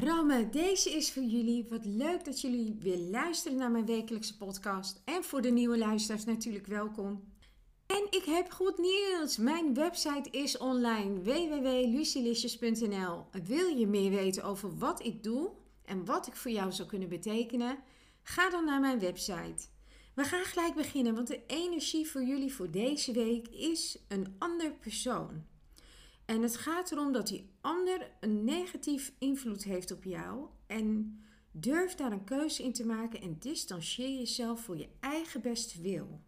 Ramme, deze is voor jullie. Wat leuk dat jullie weer luisteren naar mijn wekelijkse podcast. En voor de nieuwe luisteraars natuurlijk welkom. En ik heb goed nieuws. Mijn website is online www.lucilicious.nl. Wil je meer weten over wat ik doe en wat ik voor jou zou kunnen betekenen? Ga dan naar mijn website. We gaan gelijk beginnen, want de energie voor jullie voor deze week is een ander persoon. En het gaat erom dat die ander een negatief invloed heeft op jou. En durf daar een keuze in te maken en distancieer jezelf voor je eigen beste wil.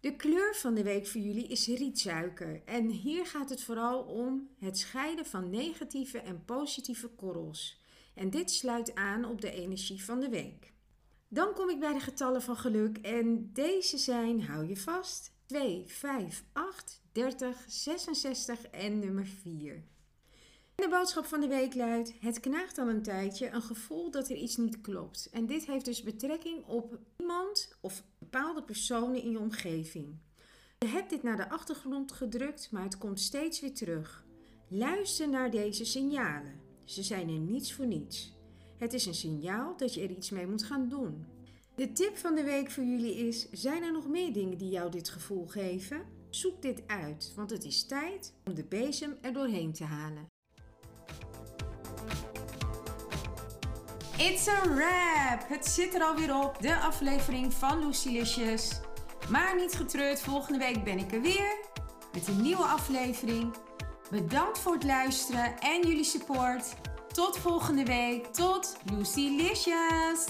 De kleur van de week voor jullie is rietsuiker. En hier gaat het vooral om het scheiden van negatieve en positieve korrels. En dit sluit aan op de energie van de week. Dan kom ik bij de getallen van geluk en deze zijn, hou je vast, 2, 5, 8, 30, 66 en nummer 4. De boodschap van de week luidt: Het knaagt al een tijdje een gevoel dat er iets niet klopt. En dit heeft dus betrekking op iemand of bepaalde personen in je omgeving. Je hebt dit naar de achtergrond gedrukt, maar het komt steeds weer terug. Luister naar deze signalen. Ze zijn er niets voor niets. Het is een signaal dat je er iets mee moet gaan doen. De tip van de week voor jullie is: zijn er nog meer dingen die jou dit gevoel geven? Zoek dit uit, want het is tijd om de bezem er doorheen te halen. It's a wrap! Het zit er alweer op, de aflevering van Lucilicious. Maar niet getreurd, volgende week ben ik er weer met een nieuwe aflevering. Bedankt voor het luisteren en jullie support. Tot volgende week. Tot Lucilicious!